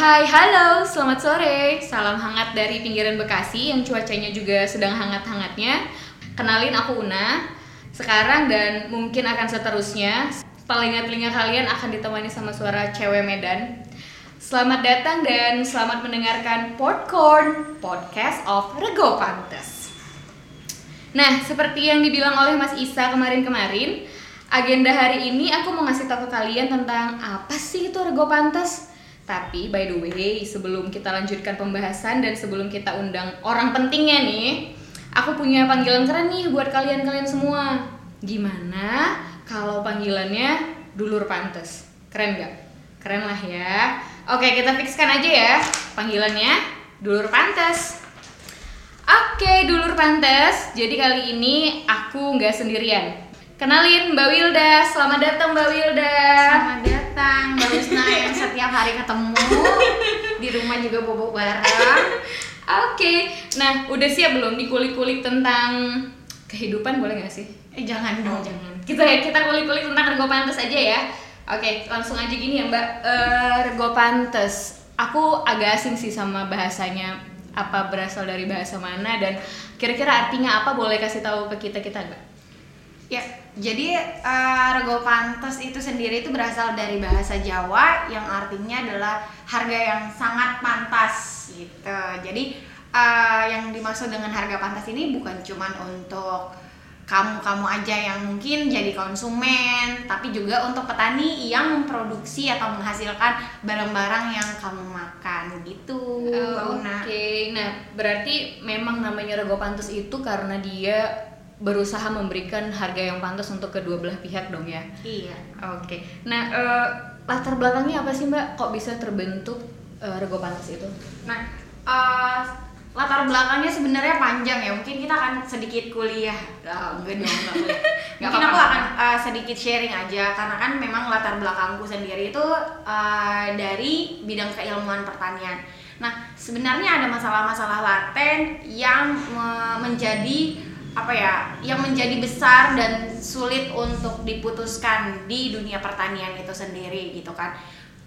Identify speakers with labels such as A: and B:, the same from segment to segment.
A: Hai, halo, selamat sore. Salam hangat dari pinggiran Bekasi yang cuacanya juga sedang hangat-hangatnya. Kenalin aku Una. Sekarang dan mungkin akan seterusnya, telinga-telinga kalian akan ditemani sama suara cewek Medan. Selamat datang dan selamat mendengarkan Popcorn Podcast of Rego Pantes. Nah, seperti yang dibilang oleh Mas Isa kemarin-kemarin, agenda hari ini aku mau ngasih tahu ke kalian tentang apa sih itu Rego Pantes. Tapi by the way, sebelum kita lanjutkan pembahasan dan sebelum kita undang orang pentingnya nih, aku punya panggilan keren nih buat kalian-kalian semua. Gimana kalau panggilannya Dulur Pantes? Keren gak? Keren lah ya. Oke, kita fixkan aja ya panggilannya Dulur Pantes. Oke, Dulur Pantes. Jadi kali ini aku nggak sendirian. Kenalin Mbak Wilda. Selamat datang Mbak Wilda.
B: Selamat datang Mbak Wisna yang setiap hari ketemu di rumah juga bobo bareng.
A: Oke, nah udah siap belum dikulik-kulik tentang kehidupan boleh nggak sih?
B: Eh jangan
A: Oh,
B: dong.
A: jangan. Kita kita kulik-kulik tentang rego pantes aja ya. Oke, langsung aja gini ya Mbak. Eh, rego pantes. Aku agak asing sih sama bahasanya. Apa berasal dari bahasa mana dan kira-kira artinya apa? Boleh kasih tahu ke kita kita nggak?
B: Ya, jadi eh, rego pantes itu sendiri itu berasal dari bahasa Jawa yang artinya adalah harga yang sangat pantas gitu. Jadi eh, yang dimaksud dengan harga pantas ini bukan cuman untuk kamu-kamu aja yang mungkin jadi konsumen, tapi juga untuk petani yang memproduksi atau menghasilkan barang-barang yang kamu makan gitu. Una.
A: Oke, nah berarti memang namanya rego pantes itu karena dia berusaha memberikan harga yang pantas untuk kedua belah pihak dong ya.
B: Iya.
A: Oke, nah eh, latar belakangnya apa sih Mbak? Kok bisa terbentuk eh, rego pantas itu?
B: Nah, eh, latar belakangnya sebenarnya panjang ya. Mungkin kita akan sedikit kuliah. Ah, enggak dong, enggak.
A: Nggak
B: Mungkin aku akan eh, sedikit sharing aja karena kan memang latar belakangku sendiri itu eh, dari bidang keilmuan pertanian. Nah, sebenarnya ada masalah-masalah laten yang me- menjadi apa ya, yang menjadi besar dan sulit untuk diputuskan di dunia pertanian itu sendiri gitu kan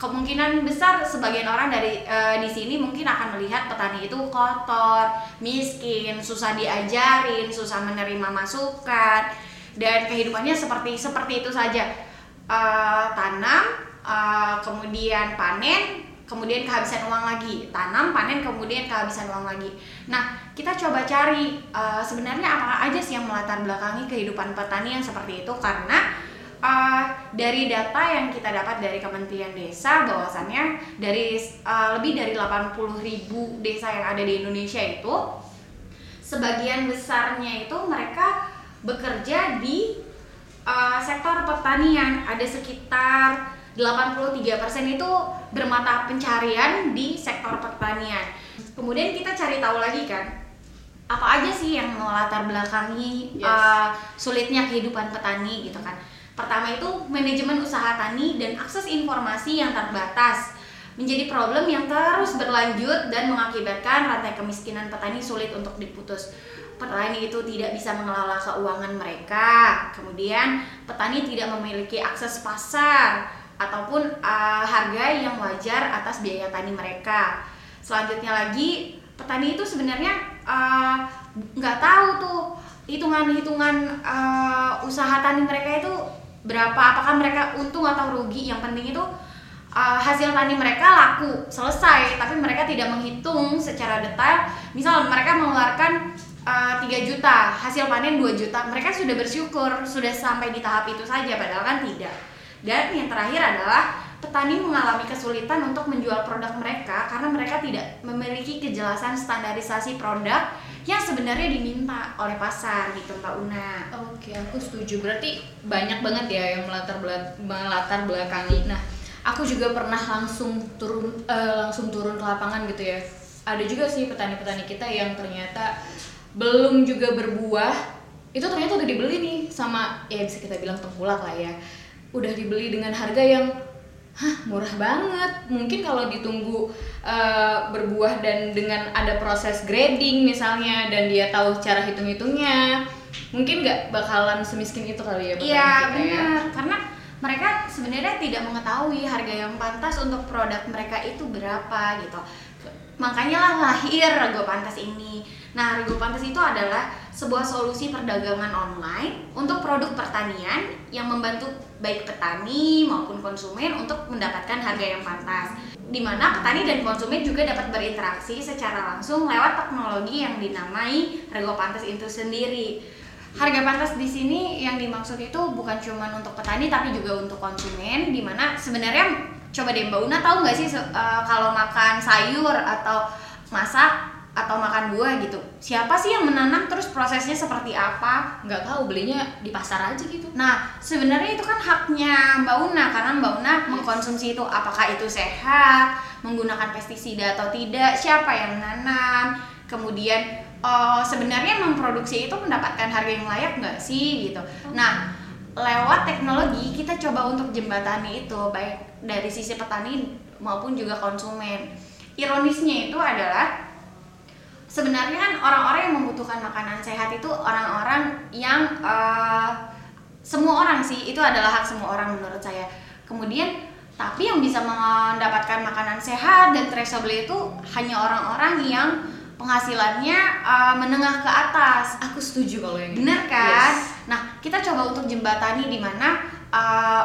B: kemungkinan besar sebagian orang dari eh, di sini mungkin akan melihat petani itu kotor, miskin, susah diajarin, susah menerima masukan dan kehidupannya seperti seperti itu saja. Eh, tanam, eh, kemudian panen, kemudian kehabisan uang lagi. Tanam, panen, kemudian kehabisan uang lagi. Nah, kita coba cari eh, sebenarnya apa aja sih yang melatar belakangi kehidupan petani yang seperti itu karena Uh, dari data yang kita dapat dari Kementerian Desa bahwasannya dari uh, lebih dari 80 ribu desa yang ada di Indonesia itu sebagian besarnya itu mereka bekerja di uh, sektor pertanian ada sekitar 83% itu bermata pencarian di sektor pertanian kemudian kita cari tahu lagi kan apa aja sih yang melatar belakangi
A: Yes.
B: uh, sulitnya kehidupan petani gitu kan Pertama itu manajemen usaha tani dan akses informasi yang terbatas menjadi problem yang terus berlanjut dan mengakibatkan rantai kemiskinan petani sulit untuk diputus. Petani itu tidak bisa mengelola keuangan mereka. Kemudian petani tidak memiliki akses pasar ataupun uh, harga yang wajar atas biaya tani mereka. Selanjutnya lagi petani itu sebenarnya uh, nggak tahu tuh hitungan-hitungan uh, usaha tani mereka itu berapa. Apakah mereka untung atau rugi? Yang penting itu uh, hasil tani mereka laku selesai. Tapi mereka tidak menghitung secara detail. Misal mereka mengeluarkan uh, 3 juta hasil panen 2 juta mereka sudah bersyukur sudah sampai di tahap itu saja padahal kan tidak dan yang terakhir adalah petani mengalami kesulitan untuk menjual produk mereka karena mereka tidak memiliki kejelasan standarisasi produk yang sebenarnya diminta oleh pasar gitu Mbak Una.
A: Oke, aku setuju. Berarti banyak banget ya yang melatar melatar belakangi. Nah, aku juga pernah langsung turun eh, langsung turun ke lapangan gitu ya. Ada juga sih petani-petani kita yang ternyata belum juga berbuah. Itu ternyata udah dibeli nih sama ya bisa kita bilang tengkulak lah ya. Udah dibeli dengan harga yang hah murah banget. Mungkin kalau ditunggu eh, berbuah dan dengan ada proses grading misalnya dan dia tahu cara hitung-hitungnya mungkin nggak bakalan semiskin itu kali ya
B: Iya
A: ya.
B: benar. Karena mereka sebenarnya tidak mengetahui harga yang pantas untuk produk mereka itu berapa gitu. Makanya lah lahir Rego Pantas ini. Nah Rego Pantas itu adalah sebuah solusi perdagangan online untuk produk pertanian yang membantu baik petani maupun konsumen untuk mendapatkan harga yang pantas di mana petani dan konsumen juga dapat berinteraksi secara langsung lewat teknologi yang dinamai Rego Pantas itu sendiri. Harga pantas di sini yang dimaksud itu bukan cuma untuk petani tapi juga untuk konsumen di mana sebenarnya coba deh Mbak Una tahu nggak sih uh, kalau makan sayur atau masak atau makan buah gitu. Siapa sih yang menanam terus prosesnya seperti apa?
A: Nggak tahu belinya di pasar aja gitu.
B: Nah sebenarnya itu kan haknya mbak Una karena mbak Una mengkonsumsi itu apakah itu sehat menggunakan pestisida atau tidak siapa yang menanam kemudian uh, sebenarnya memproduksi itu mendapatkan harga yang layak nggak sih gitu. Nah lewat teknologi kita coba untuk jembatani itu baik dari sisi petani maupun juga konsumen. Ironisnya itu adalah sebenarnya kan orang-orang yang membutuhkan makanan sehat itu orang-orang yang uh, semua orang sih itu adalah hak semua orang menurut saya kemudian tapi yang bisa mendapatkan makanan sehat dan traceable itu hanya orang-orang yang penghasilannya uh, menengah ke atas.
A: Aku setuju kalau yang
B: benar kan. Yes. Nah kita coba untuk jembatani di mana uh,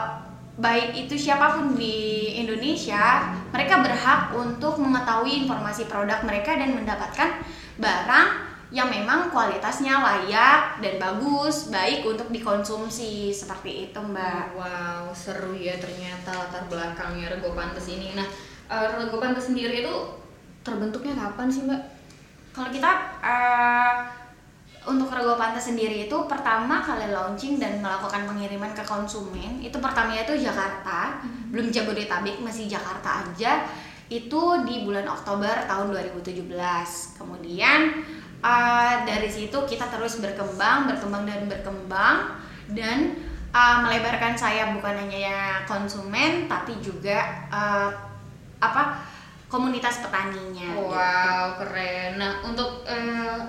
B: baik itu siapa pun di Indonesia, mereka berhak untuk mengetahui informasi produk mereka dan mendapatkan barang yang memang kualitasnya layak dan bagus, baik untuk dikonsumsi seperti itu, Mbak.
A: Wow, seru ya ternyata latar belakangnya Rego Pantes ini. Nah, uh, Rego Pantes sendiri itu terbentuknya kapan sih, Mbak?
B: Kalau kita uh, untuk Rego Pantes sendiri itu pertama kali launching dan melakukan pengiriman ke konsumen itu pertamanya itu Jakarta, hmm. belum Jabodetabek, masih Jakarta aja itu di bulan Oktober tahun 2017. Kemudian uh, dari situ kita terus berkembang, berkembang dan berkembang dan uh, melebarkan sayap bukan hanya ya konsumen tapi juga uh, apa komunitas petaninya.
A: Gitu. Wow, gitu. keren. Nah, untuk uh,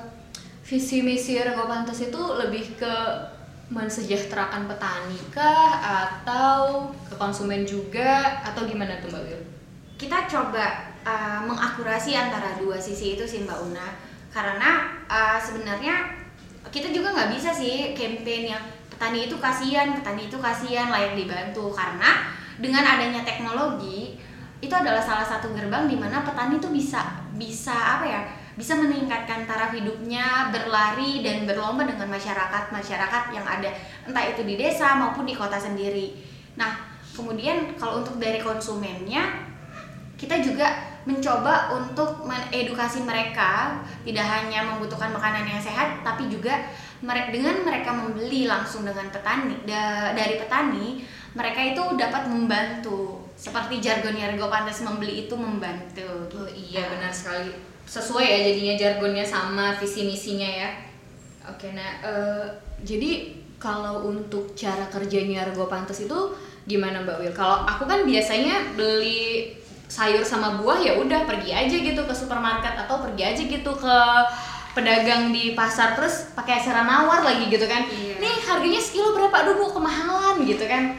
A: visi misi Pantas itu lebih ke mensejahterakan petani kah atau ke konsumen juga atau gimana tuh Mbak Wil?
B: kita coba uh, mengakurasi antara dua sisi itu sih Mbak Una karena uh, sebenarnya kita juga nggak bisa sih campaign yang petani itu kasihan petani itu kasihan layak dibantu karena dengan adanya teknologi itu adalah salah satu gerbang di mana petani itu bisa bisa apa ya bisa meningkatkan taraf hidupnya berlari dan berlomba dengan masyarakat masyarakat yang ada entah itu di desa maupun di kota sendiri. Nah kemudian kalau untuk dari konsumennya kita juga mencoba untuk mengedukasi mereka tidak hanya membutuhkan makanan yang sehat tapi juga dengan mereka membeli langsung dengan petani dari petani mereka itu dapat membantu. Seperti jargonnya Rego Pantes membeli itu membantu.
A: Oh iya benar sekali sesuai ya jadinya jargonnya sama visi misinya ya oke nah uh, jadi kalau untuk cara kerjanya Rego Pantes itu gimana Mbak Wil? Kalau aku kan biasanya beli sayur sama buah ya udah pergi aja gitu ke supermarket atau pergi aja gitu ke pedagang di pasar terus pakai acara nawar lagi gitu kan iya. nih harganya sekilo berapa dulu kemahalan gitu kan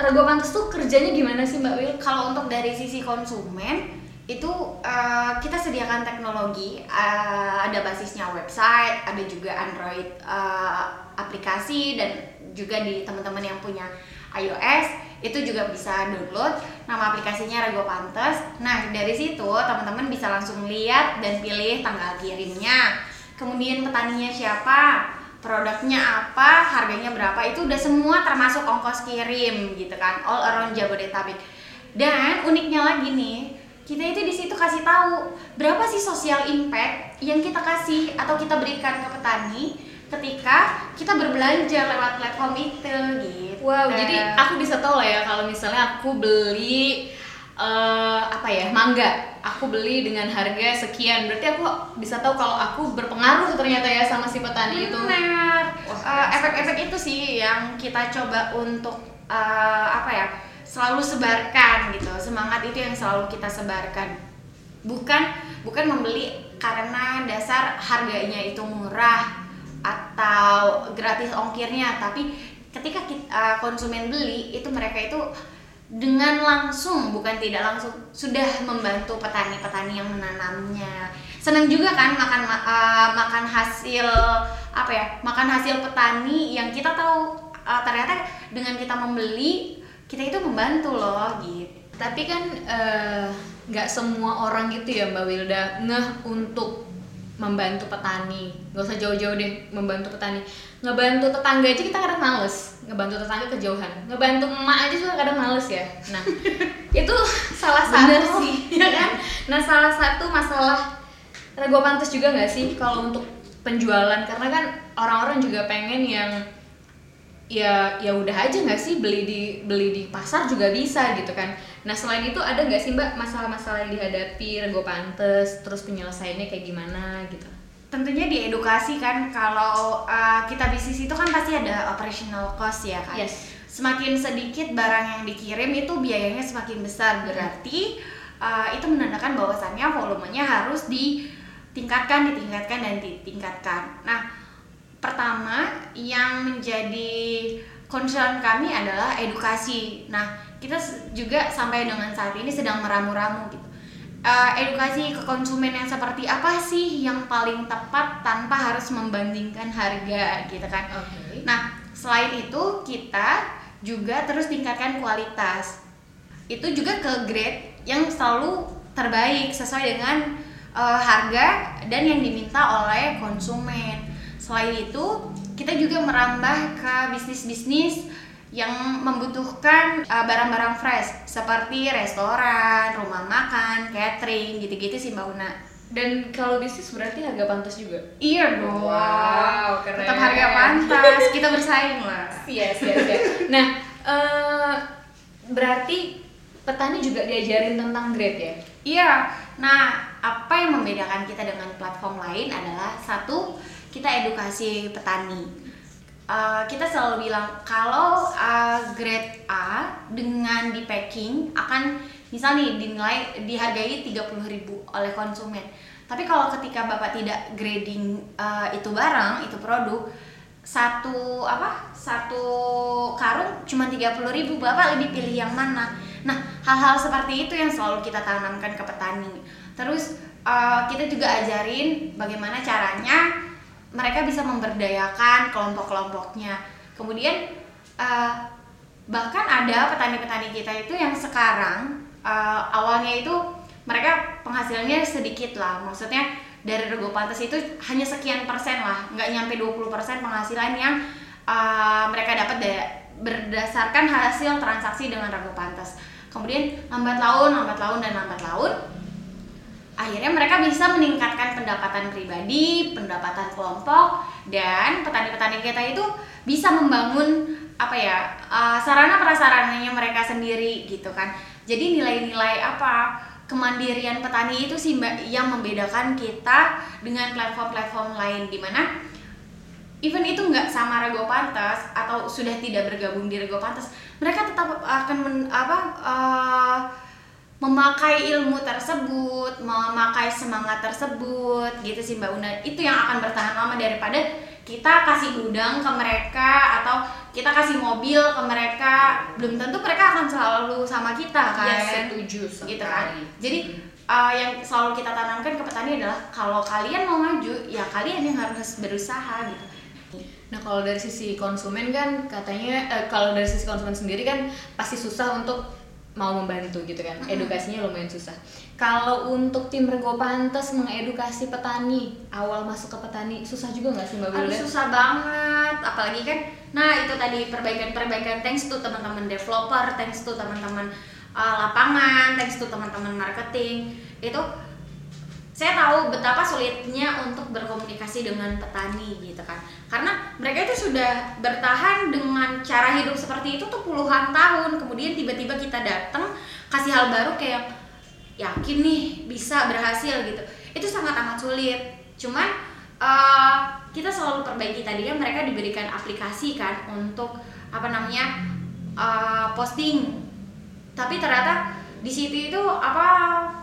A: Rego Pantes tuh kerjanya gimana sih Mbak Wil?
B: Kalau untuk dari sisi konsumen itu uh, kita sediakan teknologi uh, ada basisnya website ada juga Android uh, aplikasi dan juga di teman-teman yang punya iOS itu juga bisa download. Nama aplikasinya Rego Pantes. Nah dari situ teman-teman bisa langsung lihat dan pilih tanggal kirimnya. Kemudian petaninya siapa produknya apa harganya berapa itu udah semua termasuk ongkos kirim gitu kan all around Jabodetabek. Dan uniknya lagi nih kita itu di situ kasih tahu berapa sih social impact yang kita kasih atau kita berikan ke petani ketika kita berbelanja lewat platform itu gitu.
A: Wow, jadi aku bisa tahu lah ya kalau misalnya aku beli uh, apa ya mangga, aku beli dengan harga sekian, berarti aku bisa tahu kalau aku berpengaruh ternyata ya sama si petani itu.
B: Benar. Uh, efek-efek itu sih yang kita coba untuk uh, apa ya selalu sebarkan gitu, semangat itu yang selalu kita sebarkan. Bukan bukan membeli karena dasar harganya itu murah atau gratis ongkirnya tapi ketika kita, uh, konsumen beli itu mereka itu dengan langsung bukan tidak langsung sudah membantu petani-petani yang menanamnya senang juga kan makan uh, makan hasil apa ya makan hasil petani yang kita tahu uh, ternyata dengan kita membeli kita itu membantu loh gitu.
A: Tapi kan nggak uh, semua orang gitu ya mbak Wilda ngeh untuk membantu petani. Nggak usah jauh-jauh deh membantu petani. Ngebantu tetangga aja kita kadang males. Ngebantu tetangga kejauhan. Ngebantu emak aja juga kadang males ya. Nah itu salah satu sih. ya kan? Nah salah satu masalah rego pantas juga nggak sih kalau untuk penjualan? Karena kan orang-orang juga pengen yang ya ya udah aja nggak sih beli di beli di pasar juga bisa gitu kan. Nah selain itu ada nggak sih mbak masalah-masalah yang dihadapi rego pantes terus penyelesaiannya kayak gimana gitu?
B: Tentunya di edukasi kan kalau uh, kita bisnis itu kan pasti ada operational cost ya kan.
A: Yes.
B: semakin sedikit barang yang dikirim itu biayanya semakin besar. Berarti uh, itu menandakan bahwasannya volumenya harus ditingkatkan ditingkatkan dan ditingkatkan. Nah pertama yang menjadi concern kami adalah edukasi. Nah, kita juga sampai dengan saat ini sedang meramu-ramu gitu. Uh, edukasi ke konsumen yang seperti apa sih yang paling tepat tanpa harus membandingkan harga gitu kan.
A: Okay.
B: Nah, selain itu kita juga terus tingkatkan kualitas. Itu juga ke grade yang selalu terbaik sesuai dengan uh, harga dan yang diminta oleh konsumen Selain itu, kita juga merambah ke bisnis-bisnis yang membutuhkan uh, barang-barang fresh seperti restoran, rumah makan, catering, gitu-gitu sih Mbak Una.
A: Dan kalau bisnis berarti harga pantas juga?
B: Iya dong.
A: Wow, keren.
B: Tetap harga pantas, kita bersaing lah.
A: Iya, iya, iya. Nah, uh, berarti petani juga diajarin tentang grade ya?
B: Iya. Nah, apa yang membedakan kita dengan platform lain adalah satu, kita edukasi petani. Uh, kita selalu bilang kalau uh, grade A dengan di packing akan misal nih dinilai dihargai 30.000 oleh konsumen. Tapi kalau ketika Bapak tidak grading uh, itu barang, itu produk satu apa? Satu karung cuma 30.000, Bapak lebih pilih yang mana? Nah, hal-hal seperti itu yang selalu kita tanamkan ke petani. Terus uh, kita juga ajarin bagaimana caranya mereka bisa memberdayakan kelompok-kelompoknya. Kemudian uh, bahkan ada petani-petani kita itu yang sekarang uh, awalnya itu mereka penghasilannya sedikit lah, maksudnya dari rego pantas itu hanya sekian persen lah, nggak nyampe 20 persen penghasilan yang uh, mereka dapat berdasarkan hasil transaksi dengan rego pantas. Kemudian lambat laun, lambat laun dan lambat laun akhirnya mereka bisa meningkatkan pendapatan pribadi, pendapatan kelompok, dan petani-petani kita itu bisa membangun apa ya uh, sarana prasarananya mereka sendiri gitu kan. Jadi nilai-nilai apa kemandirian petani itu sih mbak yang membedakan kita dengan platform-platform lain di mana even itu nggak sama Rego Pantas atau sudah tidak bergabung di Rego Pantas, mereka tetap akan men, apa uh, memakai ilmu tersebut, memakai semangat tersebut gitu sih Mbak Una. Itu yang akan bertahan lama daripada kita kasih gudang ke mereka atau kita kasih mobil ke mereka. Belum tentu mereka akan selalu sama kita kan.
A: Ya, setuju
B: Gitu kan. Jadi uh, yang selalu kita tanamkan ke petani adalah kalau kalian mau maju, ya kalian yang harus berusaha gitu.
A: Nah kalau dari sisi konsumen kan katanya eh, kalau dari sisi konsumen sendiri kan pasti susah untuk mau membantu gitu kan. Edukasinya lumayan susah. Kalau untuk tim Rego Pantes mengedukasi petani awal masuk ke petani susah juga nggak sih mbak
B: Aduh, susah banget. Apalagi kan nah itu tadi perbaikan-perbaikan. Thanks to teman-teman developer thanks to teman-teman uh, lapangan thanks to teman-teman marketing. Itu saya tahu betapa sulitnya untuk berkomunikasi dengan petani gitu kan. Karena mereka itu sudah bertahan dengan cara hidup seperti itu tuh puluhan tahun. Kemudian tiba-tiba kita datang kasih hal baru kayak yakin nih bisa berhasil gitu. Itu sangat amat sulit. Cuman uh, kita selalu perbaiki tadi kan mereka diberikan aplikasi kan untuk apa namanya uh, posting. Tapi ternyata di situ itu apa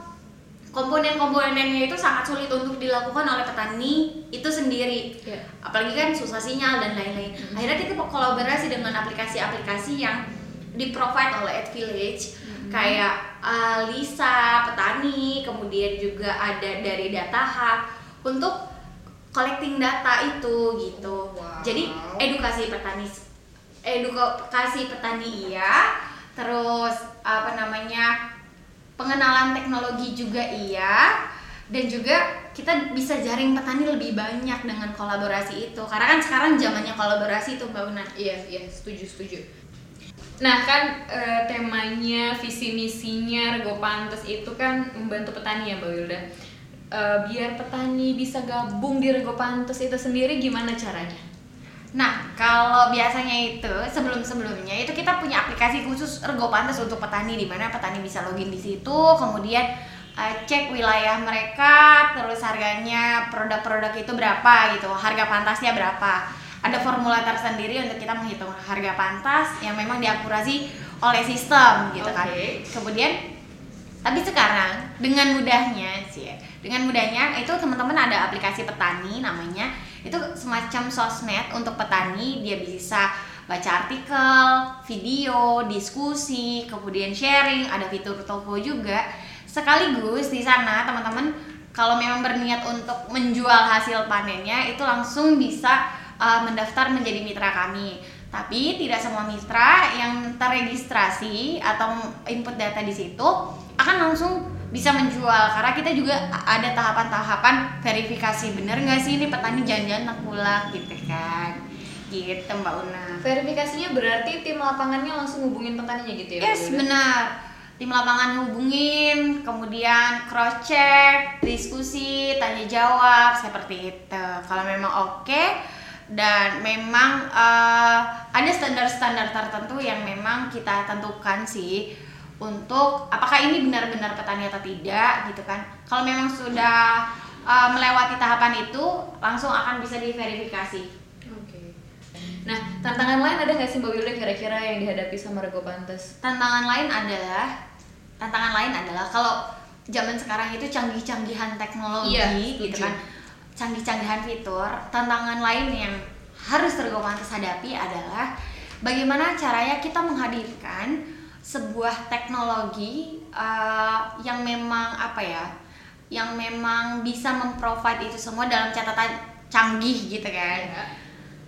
B: komponen-komponennya itu sangat sulit untuk dilakukan oleh petani itu sendiri
A: Iya.
B: apalagi kan susah sinyal dan lain-lain
A: Mhm.
B: akhirnya kita kolaborasi dengan aplikasi-aplikasi yang di provide oleh Ad Village
A: Mhm.
B: kayak uh, Lisa petani kemudian juga ada dari Data Hub untuk collecting data itu gitu
A: Wow.
B: jadi edukasi petani edukasi petani iya terus apa namanya pengenalan teknologi juga iya dan juga kita bisa jaring petani lebih banyak dengan kolaborasi itu karena kan sekarang zamannya kolaborasi itu mbak Una
A: Iya, iya, setuju, setuju. Nah kan eh, temanya visi misinya Rego Pantes itu kan membantu petani ya Mbak Wilda. Eh, biar petani bisa gabung di Rego Pantes itu sendiri gimana caranya?
B: Nah, kalau biasanya itu sebelum-sebelumnya itu kita punya aplikasi khusus Ergo Pantes untuk petani di mana petani bisa login di situ, kemudian uh, cek wilayah mereka, terus harganya produk-produk itu berapa gitu, harga pantasnya berapa. Ada formula tersendiri untuk kita menghitung harga pantas yang memang diakurasi oleh sistem gitu kan.
A: Oke.
B: Kemudian tapi sekarang dengan mudahnya sih, ya, dengan mudahnya itu teman-teman ada aplikasi petani namanya itu semacam sosmed untuk petani dia bisa baca artikel, video, diskusi, kemudian sharing, ada fitur toko juga. Sekaligus di sana teman-teman kalau memang berniat untuk menjual hasil panennya itu langsung bisa uh, mendaftar menjadi mitra kami. Tapi tidak semua mitra yang terregistrasi atau input data di situ akan langsung bisa menjual. Karena kita juga ada tahapan-tahapan verifikasi. Bener nggak sih ini petani jangan-jangan tengkulak gitu kan? Gitu mbak Una.
A: Verifikasinya berarti tim lapangannya langsung hubungin petaninya gitu ya?
B: Yes benar. Tim lapangan hubungin kemudian cross check diskusi tanya jawab seperti itu. Kalau memang oke dan memang eh, ada standar-standar tertentu yang memang kita tentukan sih untuk apakah ini benar-benar petani atau tidak gitu kan. Kalau memang sudah eh, melewati tahapan itu langsung akan bisa diverifikasi.
A: Oke. Nah, tantangan lain ada nggak sih Mbak Wilda kira-kira yang dihadapi sama Rego Pantes?
B: tantangan lain adalah tantangan lain adalah kalau zaman sekarang itu canggih-canggihan teknologi
A: Iya,
B: gitu kan. Canggih-canggihan fitur. Tantangan lain yang harus Tergo Pantes hadapi adalah bagaimana caranya kita menghadirkan sebuah teknologi uh, yang memang apa ya yang memang bisa memprovide itu semua dalam catatan canggih gitu kan.
A: Ya.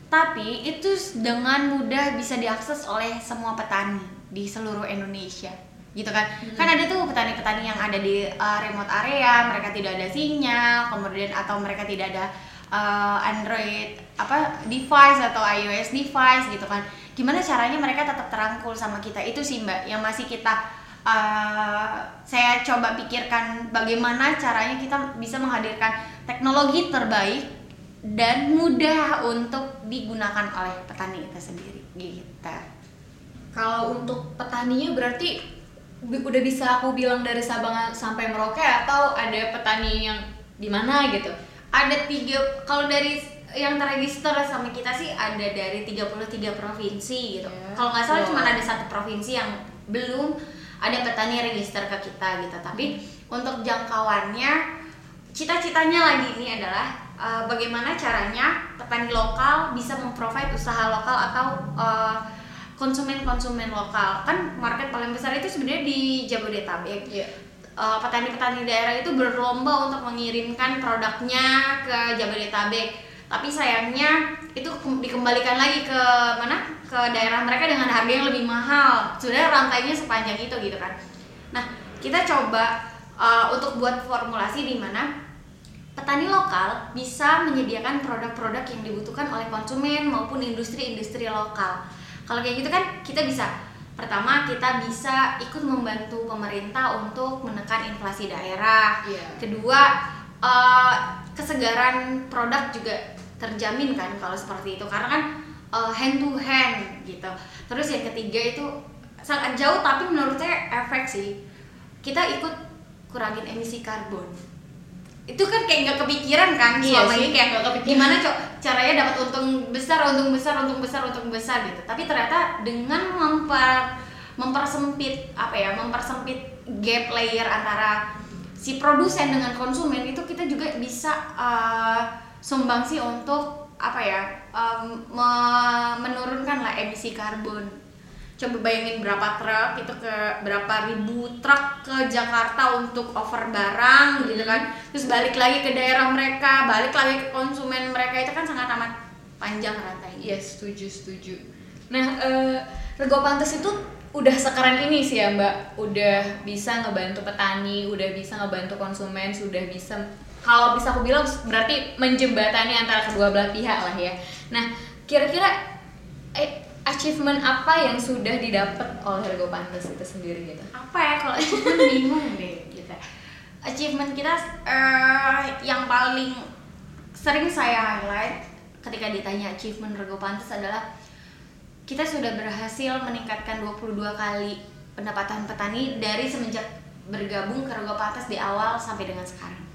B: tapi itu dengan mudah bisa diakses oleh semua petani di seluruh Indonesia gitu kan. Kan ada tuh petani-petani yang ada di uh, remote area mereka tidak ada sinyal kemudian atau mereka tidak ada uh, Android apa device atau iOS device gitu kan gimana caranya mereka tetap terangkul sama kita itu sih mbak yang masih kita uh, saya coba pikirkan bagaimana caranya kita bisa menghadirkan teknologi terbaik dan mudah untuk digunakan oleh petani itu sendiri gitu.
A: Kalau untuk petaninya berarti udah bisa aku bilang dari Sabang sampai Merauke atau ada petani yang di mana gitu?
B: Ada tiga kalau dari yang terregister sama kita sih ada dari 33 provinsi gitu.
A: Ya.
B: Kalau nggak salah
A: Wow.
B: cuma ada satu provinsi yang belum ada petani register ke kita gitu. Tapi untuk jangkauannya cita-citanya lagi ini adalah uh, bagaimana caranya petani lokal bisa memprovide usaha lokal atau uh, konsumen-konsumen lokal. Kan market paling besar itu sebenarnya di Jabodetabek.
A: Iya.
B: Uh, petani-petani daerah itu berlomba untuk mengirimkan produknya ke Jabodetabek. Tapi sayangnya itu ke- dikembalikan lagi ke mana? Ke daerah mereka dengan harga yang lebih mahal. Sudah rantainya sepanjang itu gitu kan. Nah, kita coba uh, untuk buat formulasi di mana petani lokal bisa menyediakan produk-produk yang dibutuhkan oleh konsumen maupun industri-industri lokal. Kalau kayak gitu kan kita bisa pertama kita bisa ikut membantu pemerintah untuk menekan inflasi daerah.
A: Iya.
B: Kedua eh, kesegaran produk juga terjamin kan kalau seperti itu karena kan eh, hand to hand gitu. Terus yang ketiga itu sangat jauh tapi menurut saya efek sih. Kita ikut kurangin emisi karbon itu kan kayak nggak kepikiran kan
A: Iya
B: selama
A: sih,
B: ini kayak
A: nggak kepikiran.
B: gimana cok caranya dapat untung besar untung besar untung besar untung besar gitu tapi ternyata dengan memper mempersempit apa ya mempersempit gap layer antara si produsen dengan konsumen itu kita juga bisa uh, sumbangsi untuk apa ya um, me- menurunkan lah emisi karbon coba bayangin berapa truk itu ke berapa ribu truk ke Jakarta untuk over barang gitu kan terus balik lagi ke daerah mereka balik lagi ke konsumen mereka itu kan sangat amat panjang rantainya
A: Iya setuju setuju. Nah, eh, Rego Pantes itu udah sekeren ini sih ya Mbak. Udah bisa ngebantu petani, udah bisa ngebantu konsumen, sudah bisa kalau bisa aku bilang berarti menjembatani antara kedua belah pihak lah ya. Nah, kira-kira eh, achievement apa yang sudah didapat oleh Rego Pantes itu sendiri gitu?
B: apa ya kalau achievement bingung deh kita achievement kita eh, yang paling sering saya highlight ketika ditanya achievement Rego Pantes adalah kita sudah berhasil meningkatkan 22 kali pendapatan petani dari semenjak bergabung ke Rego Pantes di awal sampai dengan sekarang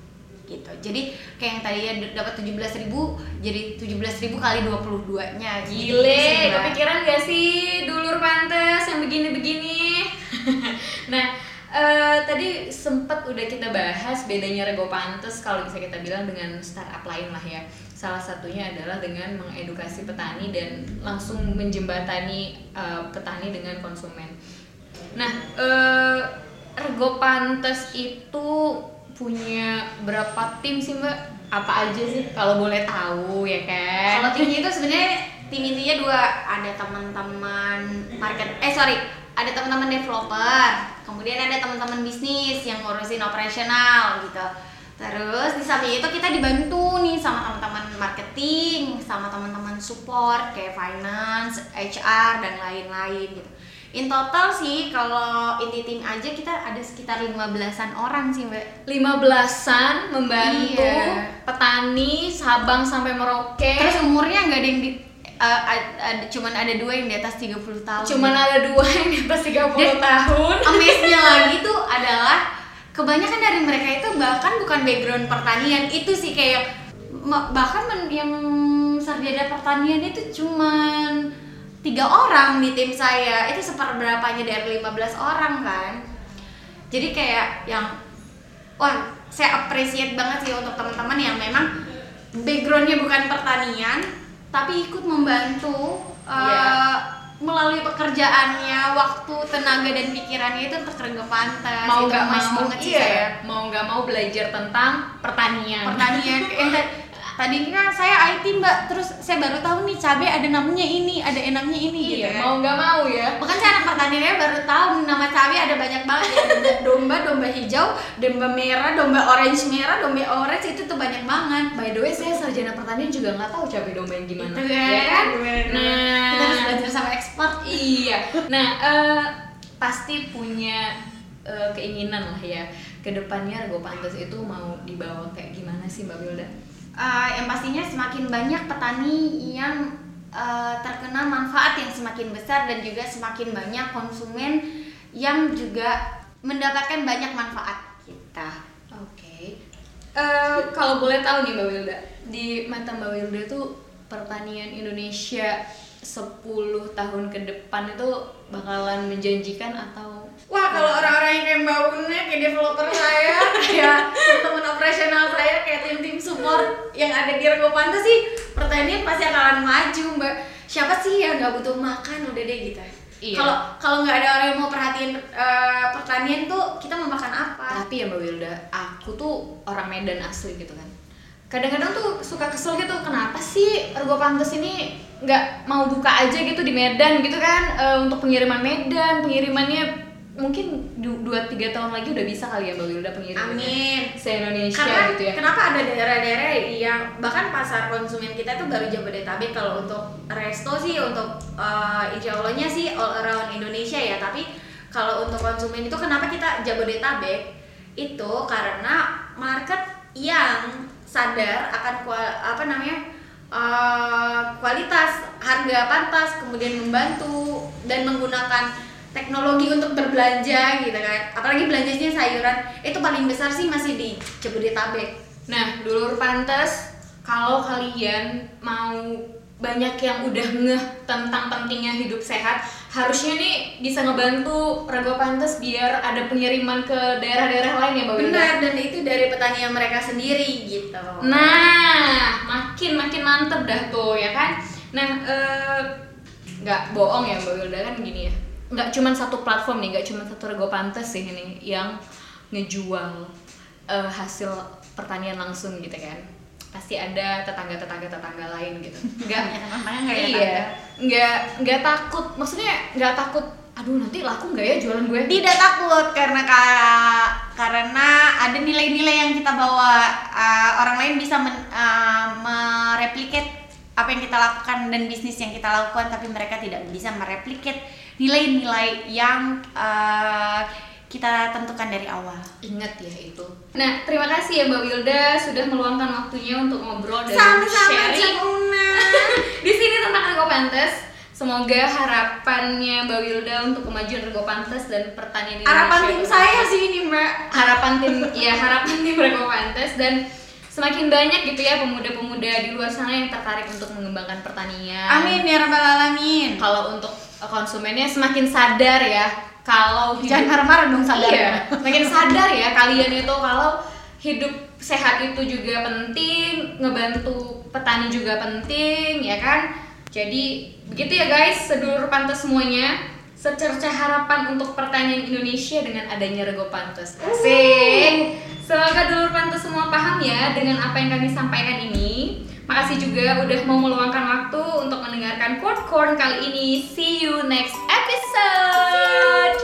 B: gitu jadi kayak yang tadi ya dapat 17.000 jadi 17.000 kali 22 nya
A: Gile, kepikiran gak sih dulur pantes yang begini-begini? nah, eh, tadi sempat udah kita bahas bedanya Rego Pantes kalau bisa kita bilang dengan startup lain lah ya. Salah satunya adalah dengan mengedukasi petani dan langsung menjembatani eh, petani dengan konsumen. Nah, eh, Rego Pantes itu punya berapa tim sih Mbak? Apa aja sih kalau boleh tahu ya kan?
B: Kalau timnya itu sebenarnya tim intinya dua, ada teman-teman market eh sorry, ada teman-teman developer, kemudian ada teman-teman bisnis yang ngurusin operasional gitu. Terus di samping itu kita dibantu nih sama teman-teman marketing, sama teman-teman support kayak finance, HR dan lain-lain gitu. In total sih kalau inti tim aja kita ada sekitar 15-an orang sih, Mbak.
A: lima belasan membantu
B: Iya.
A: petani Sabang sampai Merauke.
B: Terus umurnya nggak ada yang di uh, ad- ad- cuman ada dua yang di atas 30 tahun.
A: cuman ada dua yang di atas 30
B: Dan-
A: tahun.
B: Amaze-nya lagi tuh adalah kebanyakan dari mereka itu bahkan bukan background pertanian itu sih kayak bahkan yang sarjana pertanian itu cuman tiga orang di tim saya. Itu seperberapanya dari 15 orang kan? Jadi kayak yang wah saya appreciate banget sih untuk teman-teman yang memang backgroundnya bukan pertanian tapi ikut membantu uh,
A: Iya.
B: melalui pekerjaannya waktu tenaga dan pikirannya itu kerja pantas
A: mau nggak mau
B: banget sih
A: iya,
B: saya
A: mau nggak mau belajar tentang pertanian.
B: pertanian tadinya saya IT mbak terus saya baru tahu nih cabai ada namanya ini ada enaknya ini gitu
A: Iya,
B: kan
A: mau nggak mau ya.
B: Bahkan saya anak pertaniannya baru tahu nama cabai ada banyak banget ya. Domba, domba hijau, domba merah, domba orange merah, domba orange itu tuh banyak banget.
A: By the way, saya sarjana pertanian juga nggak tahu cabai domba yang gimana.
B: Itu
A: ya
B: kan.
A: Nah,
B: Kita harus belajar sama expert.
A: Iya. Nah, eh, pasti punya eh, keinginan lah ya. Ke depannya Rego Pantes itu mau dibawa kayak gimana sih Mbak Wilda?
B: Uh, yang pastinya semakin banyak petani yang uh, terkena manfaat yang semakin besar dan juga semakin banyak konsumen yang juga mendapatkan banyak manfaat kita.
A: Oke. Eh, kalau boleh tahu nih Mbak Wilda, di mata Mbak Wilda itu pertanian Indonesia 10 tahun ke depan itu bakalan menjanjikan atau
B: Wah kalau orang-orang yang kayak Mbak Una, kayak developer saya, kayak teman operasional saya, kayak tim-tim support yang ada di Rego Pantas sih, pertanian pasti akan maju Mbak. Siapa sih yang nggak butuh makan udah deh gitu.
A: Iya.
B: Kalau kalau nggak ada orang yang mau perhatiin eh, pertanian tuh kita mau makan apa?
A: tapi ya Mbak Wilda, aku tuh orang Medan asli gitu kan. Kadang-kadang tuh suka kesel gitu, kenapa sih Rego Pantes ini nggak mau buka aja gitu di Medan gitu kan eh, untuk pengiriman Medan, pengirimannya mungkin 2-3 tahun lagi udah bisa kali ya Mbak Wilda pengirimannya
B: Amin.
A: se Indonesia
B: Karena
A: gitu ya.
B: kenapa ada daerah-daerah yang bahkan pasar konsumen kita itu baru Jabodetabek kalau untuk resto sih untuk eh, insya Allahnya sih all around Indonesia ya tapi kalau untuk konsumen itu kenapa kita Jabodetabek itu karena market yang sadar akan kual- apa namanya eh, kualitas harga pantas kemudian membantu dan menggunakan teknologi untuk berbelanja gitu kan apalagi belanjanya sayuran itu paling besar sih masih di Jabodetabek
A: Nah, dulur pantes, kalau kalian mau banyak yang udah ngeh tentang pentingnya hidup sehat, harusnya nih bisa ngebantu Rego Pantes biar ada pengiriman ke daerah-daerah lain ya Mbak?
B: Benar dan itu dari petani yang mereka sendiri gitu.
A: Nah, makin makin mantep dah tuh ya kan. Nah, eh, nggak bohong ya Mbak Wilda kan gini ya. Nggak cuma satu platform nih, nggak cuma satu Rego Pantes sih ini yang ngejual eh, hasil pertanian langsung gitu kan. Pasti ada tetangga-tetangga tetangga lain gitu. Nggak
B: ya,
A: iya, nggak nggak takut. Maksudnya nggak takut. Aduh nanti laku nggak ya jualan gue?
B: Tidak takut karena ka- karena ada nilai-nilai yang kita bawa uh, orang lain bisa men- uh, mereplikat apa yang kita lakukan dan bisnis yang kita lakukan tapi mereka tidak bisa mereplikat nilai-nilai yang uh, kita tentukan dari awal.
A: Ingat ya itu. Nah, terima kasih ya Mbak Wilda sudah meluangkan waktunya untuk ngobrol dan
B: Sama-sama
A: sharing
B: Cik Una.
A: di sini tentang Rego Pantes. Semoga harapannya Mbak Wilda untuk kemajuan Rego Pantes dan pertanian di
B: Harapan
A: Indonesia
B: tim saya sih ini Mbak.
A: harapan tim ya harapan tim Rego Pantes dan semakin banyak gitu ya pemuda-pemuda di luar sana yang tertarik untuk mengembangkan pertanian.
B: Amin ya rabbal alamin.
A: Kalau untuk konsumennya semakin sadar ya kalau hidup-
B: Jangan marah-marah dong sadar.
A: Iya, makin sadar ya kalian itu kalau hidup sehat itu juga penting, ngebantu petani juga penting, ya kan? Jadi begitu ya guys, sedulur pantas semuanya. Secerca harapan untuk pertanian Indonesia dengan adanya Rego Pantes. Asik. Semoga dulur pantas semua paham ya dengan apa yang kami sampaikan ini. Makasih juga udah mau meluangkan waktu untuk mendengarkan Quote Corn kali ini. See you next episode.